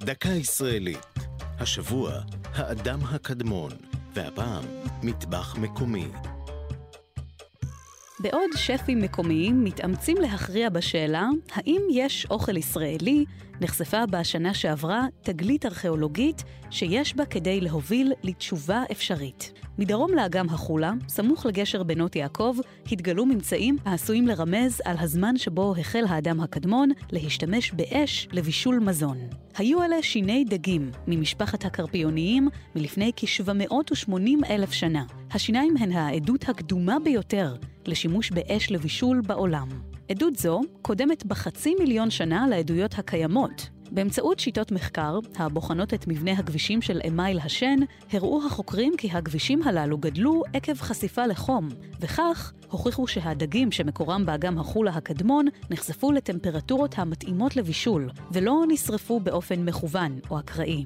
דקה ישראלית. השבוע, האדם הקדמון, והפעם, מטבח מקומי. בעוד שפים מקומיים מתאמצים להכריע בשאלה האם יש אוכל ישראלי, נחשפה בשנה שעברה תגלית ארכיאולוגית שיש בה כדי להוביל לתשובה אפשרית. מדרום לאגם החולה, סמוך לגשר בנות יעקב, התגלו ממצאים העשויים לרמז על הזמן שבו החל האדם הקדמון להשתמש באש לבישול מזון. היו אלה שיני דגים ממשפחת הקרפיוניים מלפני כ-780 אלף שנה. השיניים הן העדות הקדומה ביותר לשימוש באש לבישול בעולם. עדות זו קודמת בחצי מיליון שנה לעדויות הקיימות. באמצעות שיטות מחקר, הבוחנות את מבנה הכבישים של אמייל השן, הראו החוקרים כי הכבישים הללו גדלו עקב חשיפה לחום, וכך הוכיחו שהדגים שמקורם באגם החולה הקדמון נחשפו לטמפרטורות המתאימות לבישול, ולא נשרפו באופן מכוון או אקראי.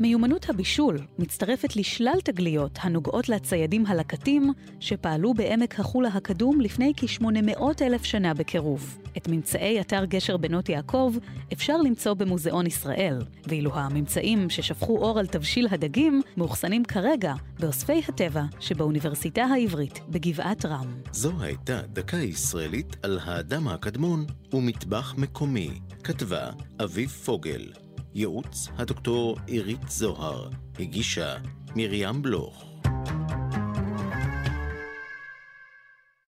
מיומנות הבישול מצטרפת לשלל תגליות הנוגעות לציידים הלקטים שפעלו בעמק החולה הקדום לפני כ-800 אלף שנה בקירוב. את ממצאי אתר גשר בנות יעקב אפשר למצוא במוזיאון ישראל, ואילו הממצאים ששפכו אור על תבשיל הדגים מאוחסנים כרגע באוספי הטבע שבאוניברסיטה העברית בגבעת רם. זו הייתה דקה ישראלית על האדם הקדמון ומטבח מקומי. כתבה אביב פוגל. ייעוץ הדוקטור עירית זוהר, הגישה מרים בלוך.